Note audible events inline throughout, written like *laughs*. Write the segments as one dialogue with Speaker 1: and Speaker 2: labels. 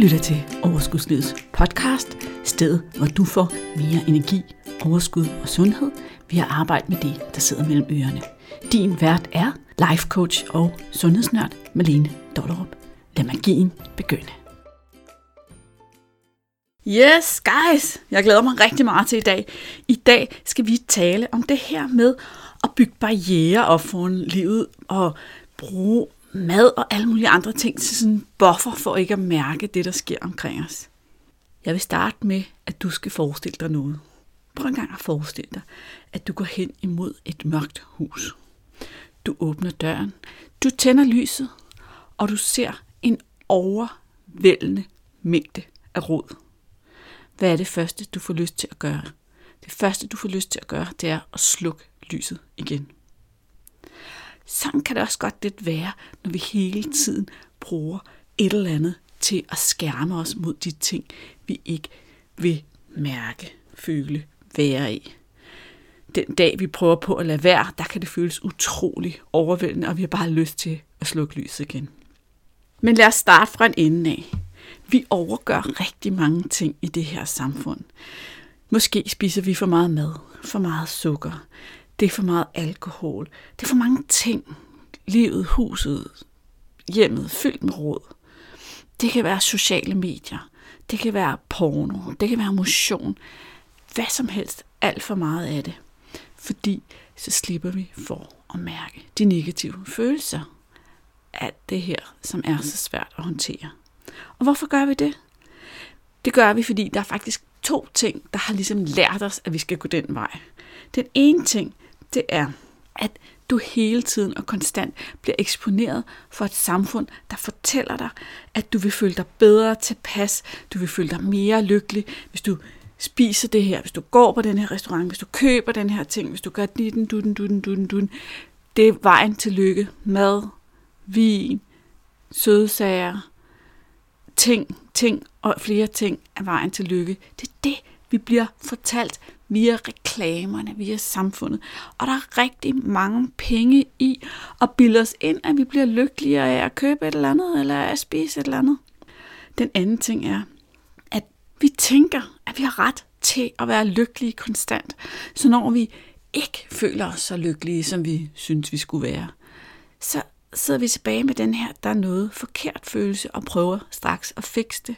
Speaker 1: lytter til Overskudslivets podcast, stedet hvor du får mere energi, overskud og sundhed ved at arbejde med det, der sidder mellem ørerne. Din vært er life coach og sundhedsnørd Malene Dollerup. Lad magien begynde. Yes, guys! Jeg glæder mig rigtig meget til i dag. I dag skal vi tale om det her med at bygge barriere op foran livet og bruge mad og alle mulige andre ting til sådan en buffer for ikke at mærke det, der sker omkring os. Jeg vil starte med, at du skal forestille dig noget. Prøv en gang at forestille dig, at du går hen imod et mørkt hus. Du åbner døren, du tænder lyset, og du ser en overvældende mængde af rod. Hvad er det første, du får lyst til at gøre? Det første, du får lyst til at gøre, det er at slukke lyset igen. Sådan kan det også godt lidt være, når vi hele tiden bruger et eller andet til at skærme os mod de ting, vi ikke vil mærke, føle, være i. Den dag, vi prøver på at lade være, der kan det føles utrolig overvældende, og vi har bare lyst til at slukke lyset igen. Men lad os starte fra en ende af. Vi overgør rigtig mange ting i det her samfund. Måske spiser vi for meget mad, for meget sukker, det er for meget alkohol, det er for mange ting. Livet, huset, hjemmet fyldt med råd. Det kan være sociale medier, det kan være porno, det kan være motion, hvad som helst, alt for meget af det. Fordi så slipper vi for at mærke de negative følelser. Alt det her, som er så svært at håndtere. Og hvorfor gør vi det? Det gør vi, fordi der er faktisk to ting, der har ligesom lært os, at vi skal gå den vej. Den ene ting, det er, at du hele tiden og konstant bliver eksponeret for et samfund, der fortæller dig, at du vil føle dig bedre tilpas, du vil føle dig mere lykkelig, hvis du spiser det her, hvis du går på den her restaurant, hvis du køber den her ting, hvis du gør ditten, dutten, dutten, dutten, dutten. Det er vejen til lykke. Mad, vin, sødsager, ting, ting og flere ting er vejen til lykke. Det er det, vi bliver fortalt via reklamerne, via samfundet. Og der er rigtig mange penge i at bilde os ind, at vi bliver lykkeligere af at købe et eller andet, eller at spise et eller andet. Den anden ting er, at vi tænker, at vi har ret til at være lykkelige konstant. Så når vi ikke føler os så lykkelige, som vi synes, vi skulle være, så sidder vi tilbage med den her, der er noget forkert følelse, og prøver straks at fikse det.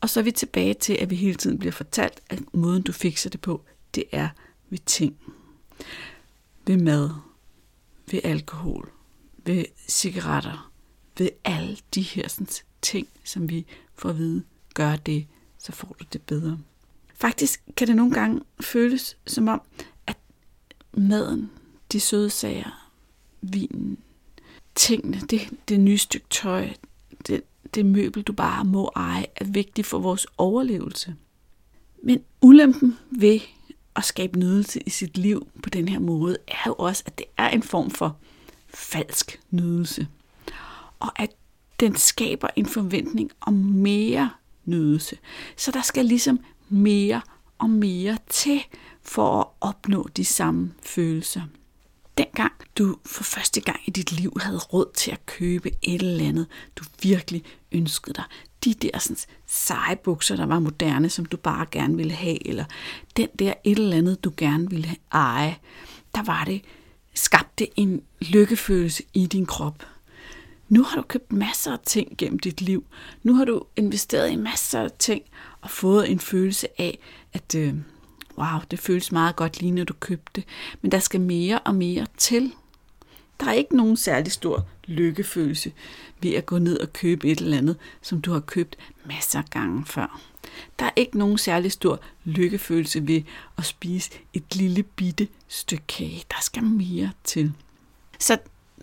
Speaker 1: Og så er vi tilbage til, at vi hele tiden bliver fortalt, at måden du fikser det på, det er ved ting. Ved mad, ved alkohol, ved cigaretter, ved alle de her sådan, ting, som vi får at vide, gør det, så får du det bedre. Faktisk kan det nogle gange føles som om, at maden, de søde sager, vinen, tingene, det, det nye stykke tøj, det, det møbel, du bare må eje, er vigtigt for vores overlevelse. Men ulempen ved at skabe nydelse i sit liv på den her måde, er jo også, at det er en form for falsk nydelse. Og at den skaber en forventning om mere nydelse. Så der skal ligesom mere og mere til for at opnå de samme følelser dengang du for første gang i dit liv havde råd til at købe et eller andet, du virkelig ønskede dig. De der sådan, seje bukser, der var moderne, som du bare gerne ville have, eller den der et eller andet, du gerne ville eje, der var det, skabte en lykkefølelse i din krop. Nu har du købt masser af ting gennem dit liv. Nu har du investeret i masser af ting og fået en følelse af, at øh, wow, det føles meget godt lige når du købte det, men der skal mere og mere til. Der er ikke nogen særlig stor lykkefølelse ved at gå ned og købe et eller andet, som du har købt masser af gange før. Der er ikke nogen særlig stor lykkefølelse ved at spise et lille bitte stykke kage. Der skal mere til. Så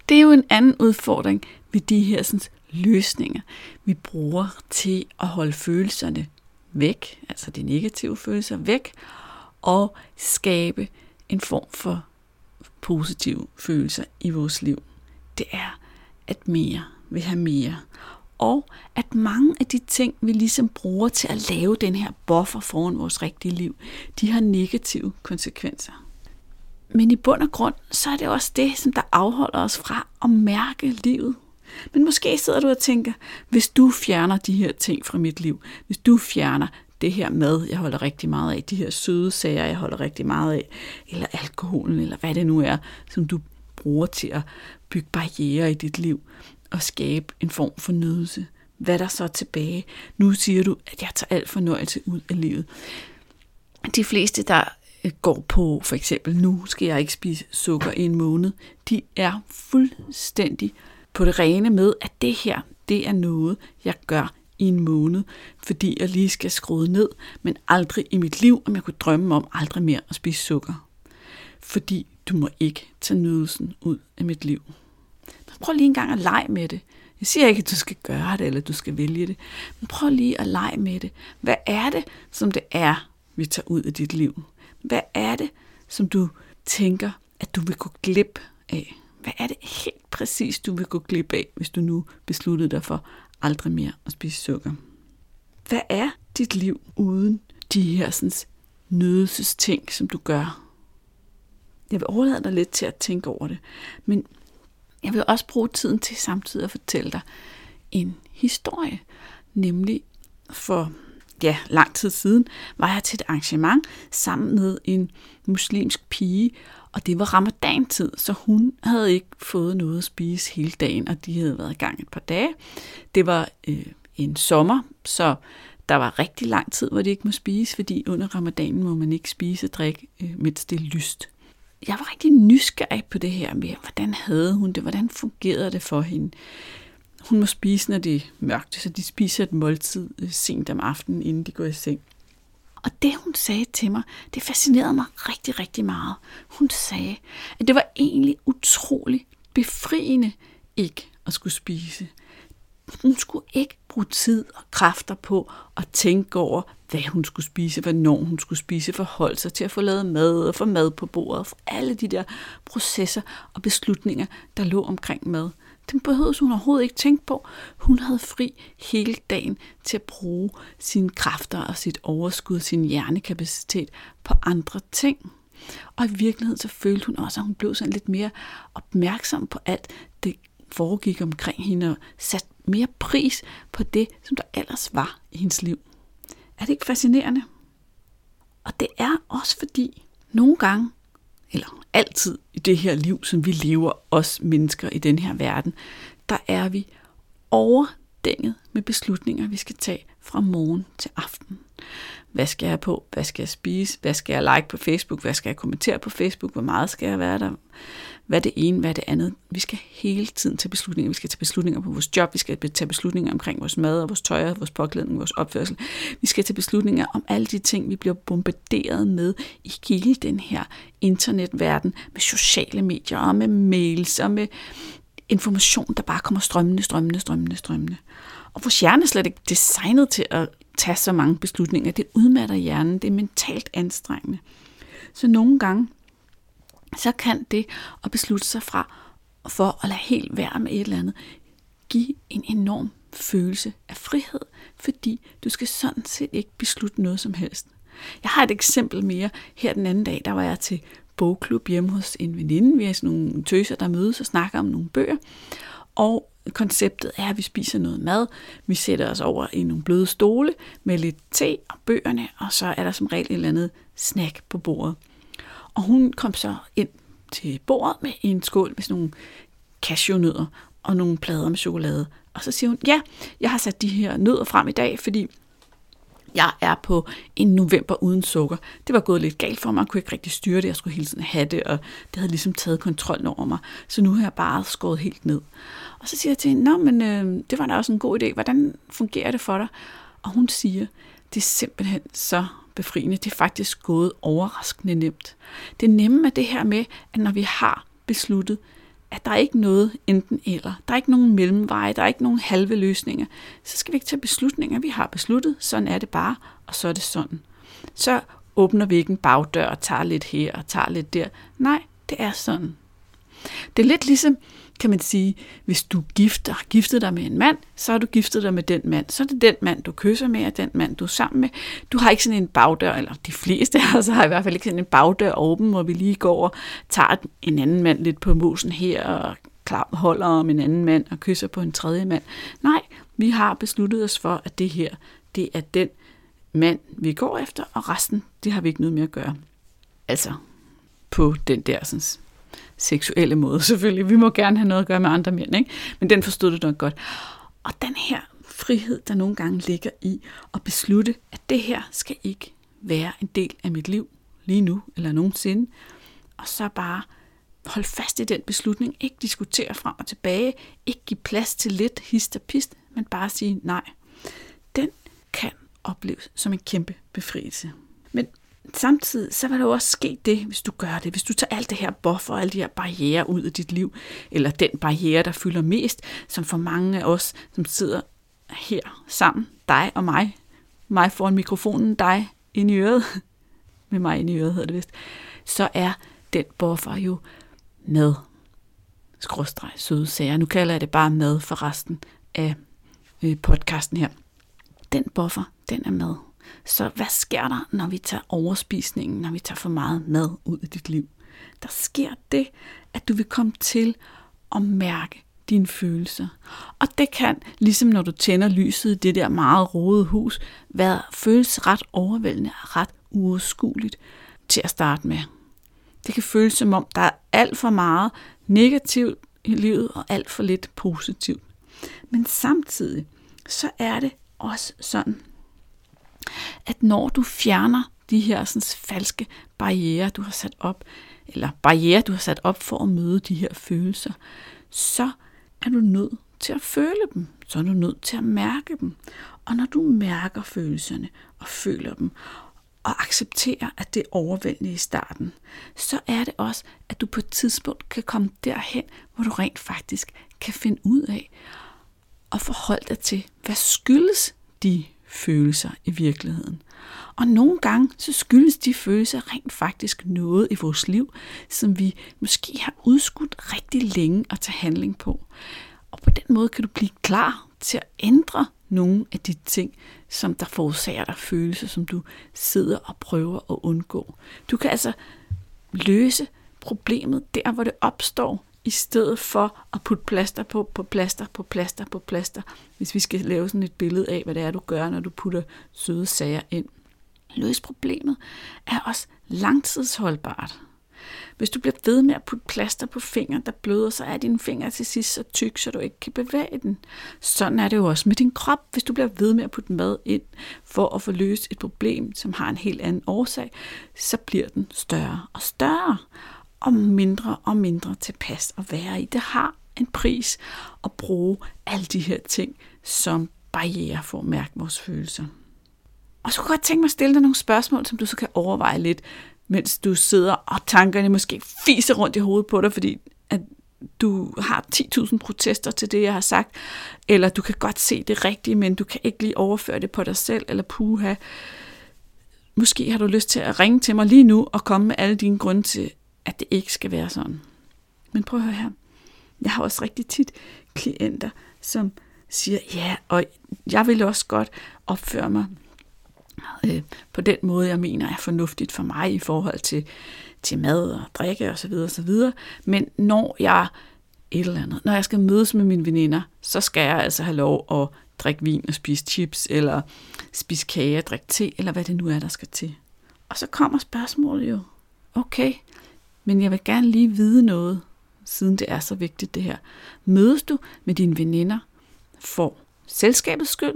Speaker 1: det er jo en anden udfordring ved de her sådan, løsninger, vi bruger til at holde følelserne væk, altså de negative følelser væk, og skabe en form for positive følelser i vores liv. Det er, at mere vil have mere. Og at mange af de ting, vi ligesom bruger til at lave den her buffer foran vores rigtige liv, de har negative konsekvenser. Men i bund og grund, så er det også det, som der afholder os fra at mærke livet. Men måske sidder du og tænker, hvis du fjerner de her ting fra mit liv, hvis du fjerner det her mad, jeg holder rigtig meget af, de her søde sager, jeg holder rigtig meget af, eller alkoholen, eller hvad det nu er, som du bruger til at bygge barriere i dit liv og skabe en form for nydelse. Hvad er der så tilbage? Nu siger du, at jeg tager alt fornøjelse ud af livet. De fleste, der øh, går på for eksempel, nu skal jeg ikke spise sukker i en måned, de er fuldstændig på det rene med, at det her, det er noget, jeg gør i en måned, fordi jeg lige skal skrue ned, men aldrig i mit liv, om jeg kunne drømme om aldrig mere at spise sukker. Fordi du må ikke tage nydelsen ud af mit liv. Prøv lige en gang at lege med det. Jeg siger ikke, at du skal gøre det, eller du skal vælge det. Men prøv lige at lege med det. Hvad er det, som det er, vi tager ud af dit liv? Hvad er det, som du tænker, at du vil gå glip af? Hvad er det helt præcis, du vil gå glip af, hvis du nu besluttede dig for aldrig mere at spise sukker? Hvad er dit liv uden de her sådan, nydelsesting, som du gør? Jeg vil overlade dig lidt til at tænke over det, men jeg vil også bruge tiden til samtidig at fortælle dig en historie, nemlig for ja, lang tid siden var jeg til et arrangement sammen med en muslimsk pige, og det var ramadantid, så hun havde ikke fået noget at spise hele dagen, og de havde været i gang et par dage. Det var øh, en sommer, så der var rigtig lang tid, hvor de ikke må spise, fordi under ramadanen må man ikke spise og drikke, øh, mens det er lyst jeg var rigtig nysgerrig på det her med, hvordan havde hun det, hvordan fungerede det for hende. Hun må spise, når det er mørkt, så de spiser et måltid øh, sent om aftenen, inden de går i seng. Og det, hun sagde til mig, det fascinerede mig rigtig, rigtig meget. Hun sagde, at det var egentlig utrolig befriende ikke at skulle spise. Hun skulle ikke bruge tid og kræfter på at tænke over, hvad hun skulle spise, hvornår hun skulle spise, forholde sig til at få lavet mad og få mad på bordet, for alle de der processer og beslutninger, der lå omkring mad. Den behøvede hun overhovedet ikke tænke på. Hun havde fri hele dagen til at bruge sine kræfter og sit overskud, sin hjernekapacitet på andre ting. Og i virkeligheden så følte hun også, at hun blev sådan lidt mere opmærksom på alt det foregik omkring hende og satte mere pris på det, som der ellers var i hendes liv. Er det ikke fascinerende? Og det er også fordi, nogle gange, eller altid i det her liv, som vi lever, os mennesker i den her verden, der er vi overdænget med beslutninger, vi skal tage fra morgen til aften. Hvad skal jeg på? Hvad skal jeg spise? Hvad skal jeg like på Facebook? Hvad skal jeg kommentere på Facebook? Hvor meget skal jeg være der? Hvad det ene, hvad det andet. Vi skal hele tiden tage beslutninger. Vi skal tage beslutninger på vores job, vi skal tage beslutninger omkring vores mad og vores tøj og vores påklædning, vores opførsel. Vi skal tage beslutninger om alle de ting, vi bliver bombarderet med i hele den her internetverden med sociale medier og med mails og med information, der bare kommer strømmende, strømmende, strømmende, strømmende. Og vores hjerne er slet ikke designet til at tage så mange beslutninger. Det udmatter hjernen. Det er mentalt anstrengende. Så nogle gange, så kan det at beslutte sig fra for at lade helt være med et eller andet, give en enorm følelse af frihed, fordi du skal sådan set ikke beslutte noget som helst. Jeg har et eksempel mere. Her den anden dag, der var jeg til bogklub hjemme hos en veninde. Vi er sådan nogle tøser, der mødes og snakker om nogle bøger. Og konceptet er, at vi spiser noget mad. Vi sætter os over i nogle bløde stole med lidt te og bøgerne, og så er der som regel et eller andet snack på bordet. Og hun kom så ind til bordet med en skål med sådan nogle cashewnødder og nogle plader med chokolade. Og så siger hun, ja, jeg har sat de her nødder frem i dag, fordi jeg er på en november uden sukker. Det var gået lidt galt for mig, jeg kunne ikke rigtig styre det, jeg skulle hele tiden have det, og det havde ligesom taget kontrollen over mig. Så nu har jeg bare skåret helt ned. Og så siger jeg til hende, nå, men øh, det var da også en god idé, hvordan fungerer det for dig? Og hun siger, det er simpelthen så befriende. Det er faktisk gået overraskende nemt. Det nemme er det her med, at når vi har besluttet, at der er ikke noget enten eller. Der er ikke nogen mellemveje, der er ikke nogen halve løsninger. Så skal vi ikke tage beslutninger. Vi har besluttet, sådan er det bare, og så er det sådan. Så åbner vi ikke en bagdør og tager lidt her og tager lidt der. Nej, det er sådan. Det er lidt ligesom, kan man sige, hvis du gifter, har giftet dig med en mand, så har du giftet dig med den mand. Så er det den mand, du kysser med, og den mand, du er sammen med. Du har ikke sådan en bagdør, eller de fleste af os har i hvert fald ikke sådan en bagdør åben, hvor vi lige går og tager en anden mand lidt på mosen her, og klam holder om en anden mand og kysser på en tredje mand. Nej, vi har besluttet os for, at det her, det er den mand, vi går efter, og resten, det har vi ikke noget med at gøre. Altså, på den der sådan, seksuelle måde *laughs* selvfølgelig. Vi må gerne have noget at gøre med andre mænd, ikke? men den forstod du nok godt. Og den her frihed, der nogle gange ligger i at beslutte, at det her skal ikke være en del af mit liv lige nu eller nogensinde, og så bare holde fast i den beslutning, ikke diskutere frem og tilbage, ikke give plads til lidt hist og pist, men bare sige nej. Den kan opleves som en kæmpe befrielse. Samtidig så vil der jo også ske det, hvis du gør det. Hvis du tager alt det her buffer og alle de her barriere ud af dit liv, eller den barriere, der fylder mest, som for mange af os, som sidder her sammen, dig og mig, mig foran mikrofonen, dig ind i øret, *laughs* med mig ind i øret hedder det vist, så er den buffer jo med skråstreg søde sager. Nu kalder jeg det bare med for resten af øh, podcasten her. Den buffer, den er med. Så hvad sker der, når vi tager overspisningen, når vi tager for meget mad ud af dit liv? Der sker det, at du vil komme til at mærke dine følelser. Og det kan, ligesom når du tænder lyset i det der meget rode hus, være føles ret overvældende og ret uoverskueligt til at starte med. Det kan føles som om, der er alt for meget negativt i livet og alt for lidt positivt. Men samtidig så er det også sådan, at når du fjerner de her sådan, falske barriere, du har sat op, eller barriere, du har sat op for at møde de her følelser, så er du nødt til at føle dem. Så er du nødt til at mærke dem. Og når du mærker følelserne og føler dem, og accepterer, at det er overvældende i starten, så er det også, at du på et tidspunkt kan komme derhen, hvor du rent faktisk kan finde ud af og forholde dig til, hvad skyldes de følelser i virkeligheden. Og nogle gange så skyldes de følelser rent faktisk noget i vores liv, som vi måske har udskudt rigtig længe at tage handling på. Og på den måde kan du blive klar til at ændre nogle af de ting, som der forårsager dig følelser, som du sidder og prøver at undgå. Du kan altså løse problemet der, hvor det opstår, i stedet for at putte plaster på, på plaster, på plaster, på plaster, hvis vi skal lave sådan et billede af, hvad det er, du gør, når du putter søde sager ind. Løs problemet er også langtidsholdbart. Hvis du bliver ved med at putte plaster på fingre, der bløder, så er din finger til sidst så tyk, så du ikke kan bevæge den. Sådan er det jo også med din krop. Hvis du bliver ved med at putte mad ind for at få løst et problem, som har en helt anden årsag, så bliver den større og større og mindre og mindre tilpas at være i. Det har en pris at bruge alle de her ting som barriere for at mærke vores følelser. Og så kunne jeg godt tænke mig at stille dig nogle spørgsmål, som du så kan overveje lidt, mens du sidder og tankerne måske fiser rundt i hovedet på dig, fordi at du har 10.000 protester til det, jeg har sagt, eller du kan godt se det rigtige, men du kan ikke lige overføre det på dig selv, eller puha. Måske har du lyst til at ringe til mig lige nu og komme med alle dine grunde til, at det ikke skal være sådan. Men prøv at høre her. Jeg har også rigtig tit klienter, som siger, ja, og jeg vil også godt opføre mig øh, på den måde, jeg mener er fornuftigt for mig i forhold til, til mad og drikke osv. osv. Men når jeg et eller andet, når jeg skal mødes med mine veninder, så skal jeg altså have lov at drikke vin og spise chips, eller spise kage og drikke te, eller hvad det nu er, der skal til. Og så kommer spørgsmålet jo, okay, men jeg vil gerne lige vide noget, siden det er så vigtigt det her. Mødes du med dine veninder for selskabets skyld,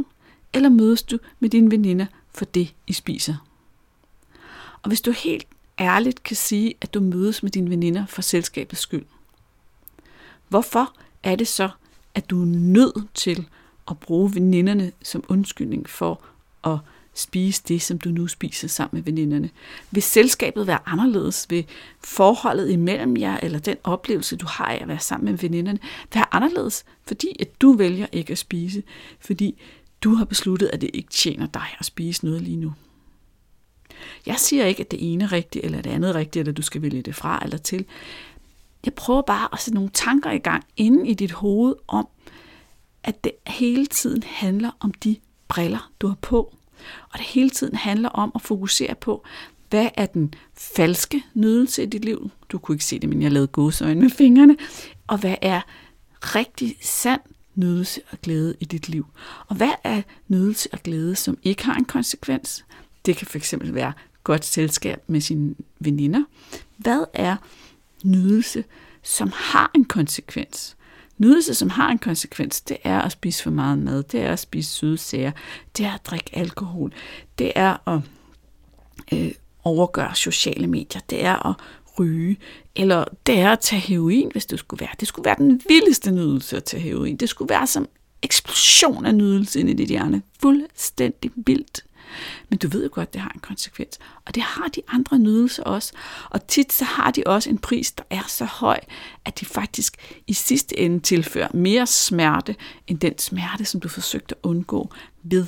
Speaker 1: eller mødes du med dine veninder for det, I spiser? Og hvis du helt ærligt kan sige, at du mødes med dine veninder for selskabets skyld, hvorfor er det så, at du er nødt til at bruge veninderne som undskyldning for at spise det, som du nu spiser sammen med veninderne. Vil selskabet være anderledes? Vil forholdet imellem jer, eller den oplevelse, du har af at være sammen med veninderne, være anderledes? Fordi at du vælger ikke at spise, fordi du har besluttet, at det ikke tjener dig at spise noget lige nu. Jeg siger ikke, at det ene er rigtigt, eller det andet er rigtigt, eller du skal vælge det fra eller til. Jeg prøver bare at sætte nogle tanker i gang inde i dit hoved om, at det hele tiden handler om de briller, du har på. Og det hele tiden handler om at fokusere på, hvad er den falske nydelse i dit liv? Du kunne ikke se det, men jeg lavede gåsøjne med fingrene. Og hvad er rigtig sand nydelse og glæde i dit liv. Og hvad er nydelse og glæde, som ikke har en konsekvens? Det kan fx være godt selskab med sine veninder. Hvad er nydelse, som har en konsekvens? Nydelse, som har en konsekvens, det er at spise for meget mad, det er at spise søde sager, det er at drikke alkohol, det er at øh, overgøre sociale medier, det er at ryge, eller det er at tage heroin, hvis det skulle være. Det skulle være den vildeste nydelse at tage heroin. Det skulle være som eksplosion af nydelse ind i dit hjerne. Fuldstændig vildt. Men du ved jo godt, at det har en konsekvens. Og det har de andre nydelser også. Og tit så har de også en pris, der er så høj, at de faktisk i sidste ende tilfører mere smerte, end den smerte, som du forsøgte at undgå ved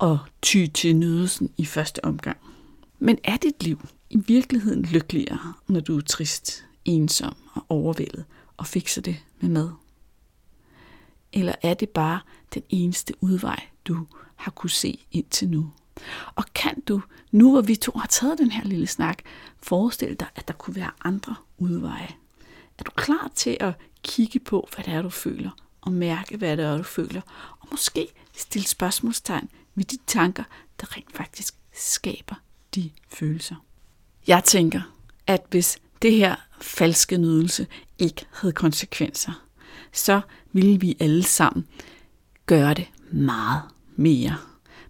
Speaker 1: at ty til nydelsen i første omgang. Men er dit liv i virkeligheden lykkeligere, når du er trist, ensom og overvældet og fikser det med mad? Eller er det bare den eneste udvej, du har kunne se indtil nu? Og kan du, nu hvor vi to har taget den her lille snak, forestille dig, at der kunne være andre udveje? Er du klar til at kigge på, hvad det er, du føler, og mærke, hvad det er, du føler, og måske stille spørgsmålstegn ved de tanker, der rent faktisk skaber de følelser? Jeg tænker, at hvis det her falske nydelse ikke havde konsekvenser, så ville vi alle sammen gøre det meget mere.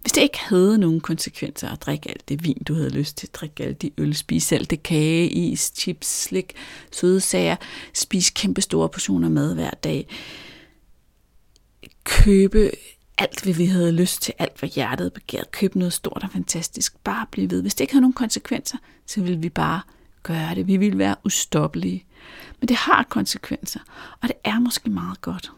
Speaker 1: Hvis det ikke havde nogen konsekvenser at drikke alt det vin, du havde lyst til, drikke alt de øl, spise alt det kage, is, chips, slik, søde sager, spise kæmpe store portioner mad hver dag, købe alt, hvad vi havde lyst til, alt, hvad hjertet begærede, købe noget stort og fantastisk, bare blive ved. Hvis det ikke havde nogen konsekvenser, så ville vi bare gøre det. Vi ville være ustoppelige. Men det har konsekvenser, og det er måske meget godt.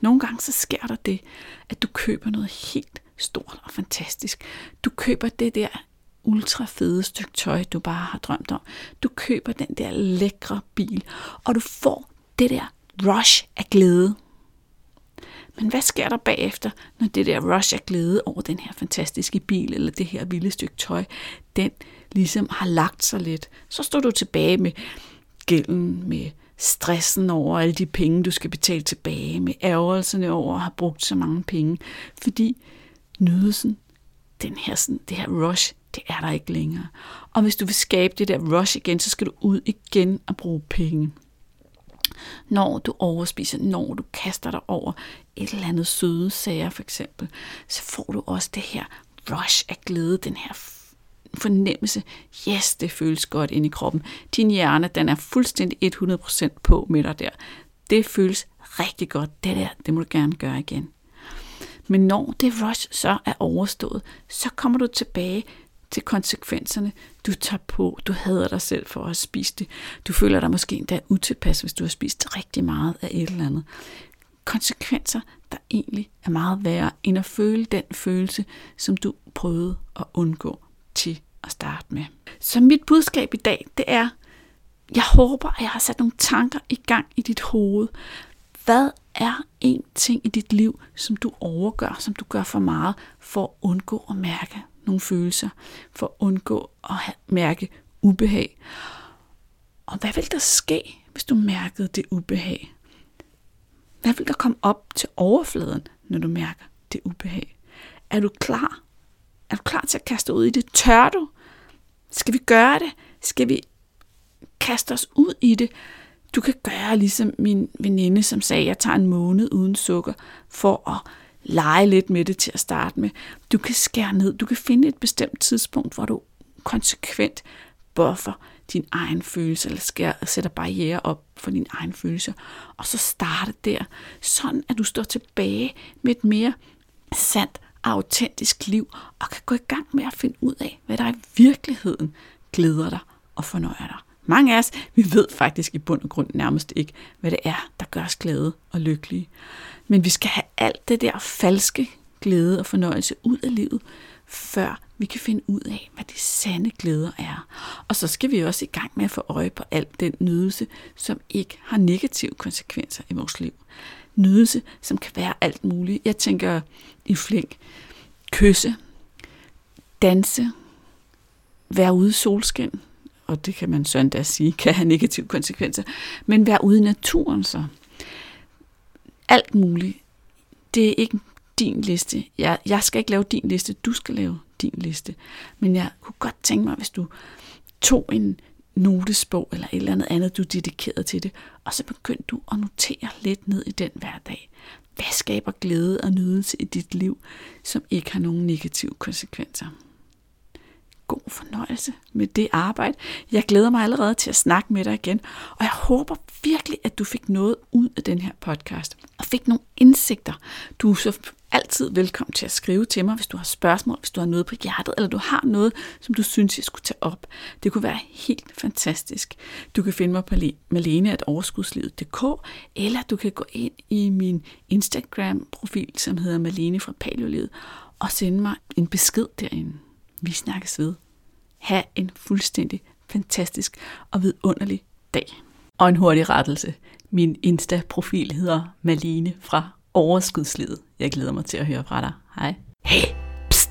Speaker 1: Nogle gange så sker der det, at du køber noget helt stort og fantastisk. Du køber det der ultra fede stykke tøj, du bare har drømt om. Du køber den der lækre bil, og du får det der rush af glæde. Men hvad sker der bagefter, når det der rush af glæde over den her fantastiske bil, eller det her vilde stykke tøj, den ligesom har lagt sig lidt? Så står du tilbage med gælden, med stressen over alle de penge, du skal betale tilbage, med ærgelserne over at have brugt så mange penge, fordi nydelsen, den her, sådan, det her rush, det er der ikke længere. Og hvis du vil skabe det der rush igen, så skal du ud igen og bruge penge. Når du overspiser, når du kaster dig over et eller andet søde sager for eksempel, så får du også det her rush af glæde, den her fornemmelse, yes, det føles godt ind i kroppen. Din hjerne, den er fuldstændig 100% på med dig der. Det føles rigtig godt. Det der, det må du gerne gøre igen. Men når det rush så er overstået, så kommer du tilbage til konsekvenserne, du tager på. Du hader dig selv for at have spist det. Du føler dig måske endda utilpas, hvis du har spist rigtig meget af et eller andet. Konsekvenser, der egentlig er meget værre, end at føle den følelse, som du prøvede at undgå til at starte med. Så mit budskab i dag, det er, jeg håber, at jeg har sat nogle tanker i gang i dit hoved. Hvad er en ting i dit liv, som du overgør, som du gør for meget, for at undgå at mærke nogle følelser, for at undgå at mærke ubehag? Og hvad vil der ske, hvis du mærkede det ubehag? Hvad vil der komme op til overfladen, når du mærker det ubehag? Er du klar? Er du klar til at kaste ud i det? Tør du? Skal vi gøre det? Skal vi kaste os ud i det? Du kan gøre ligesom min veninde, som sagde, at jeg tager en måned uden sukker for at lege lidt med det til at starte med. Du kan skære ned. Du kan finde et bestemt tidspunkt, hvor du konsekvent buffer din egen følelse, eller skærer, sætter barriere op for din egen følelse, og så starte der, sådan at du står tilbage med et mere sandt og autentisk liv, og kan gå i gang med at finde ud af, hvad der i virkeligheden glæder dig og fornøjer dig. Mange af os, vi ved faktisk i bund og grund nærmest ikke, hvad det er, der gør os glade og lykkelige. Men vi skal have alt det der falske glæde og fornøjelse ud af livet, før vi kan finde ud af, hvad de sande glæder er. Og så skal vi også i gang med at få øje på alt den nydelse, som ikke har negative konsekvenser i vores liv. Nydelse, som kan være alt muligt. Jeg tænker i flink. Kysse, danse, være ude i solskin, og det kan man sådan da sige, kan have negative konsekvenser, men være ude i naturen så. alt muligt. Det er ikke din liste. Jeg, jeg skal ikke lave din liste, du skal lave din liste. Men jeg kunne godt tænke mig, hvis du tog en notesbog eller et eller andet andet, du dedikerede dedikeret til det, og så begyndte du at notere lidt ned i den hver dag. Hvad skaber glæde og nydelse i dit liv, som ikke har nogen negative konsekvenser? God fornøjelse med det arbejde. Jeg glæder mig allerede til at snakke med dig igen, og jeg håber virkelig, at du fik noget ud af den her podcast, og fik nogle indsigter. Du er så altid velkommen til at skrive til mig, hvis du har spørgsmål, hvis du har noget på hjertet, eller du har noget, som du synes, jeg skulle tage op. Det kunne være helt fantastisk. Du kan finde mig på maleneatoverskudslivet.dk, eller du kan gå ind i min Instagram-profil, som hedder Malene fra Paleolivet, og sende mig en besked derinde. Vi snakkes ved. Ha' en fuldstændig fantastisk og vidunderlig dag. Og en hurtig rettelse. Min Insta-profil hedder Maline fra Overskudslivet. Jeg glæder mig til at høre fra dig. Hej. Hey, pst.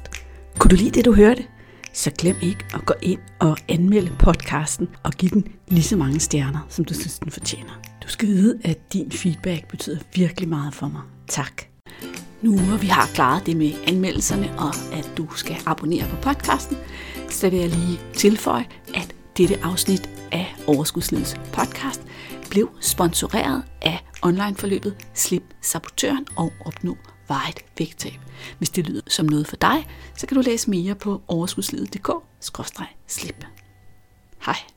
Speaker 1: Kunne du lide det, du hørte? Så glem ikke at gå ind og anmelde podcasten og give den lige så mange stjerner, som du synes, den fortjener. Du skal vide, at din feedback betyder virkelig meget for mig. Tak. Nu hvor vi har klaret det med anmeldelserne og at du skal abonnere på podcasten, så vil jeg lige tilføje, at dette afsnit af Overskudslivets podcast blev sponsoreret af onlineforløbet Slip Sabotøren og Opnå Vejet Vægttab. Hvis det lyder som noget for dig, så kan du læse mere på overskudslivet.dk-slip. Hej.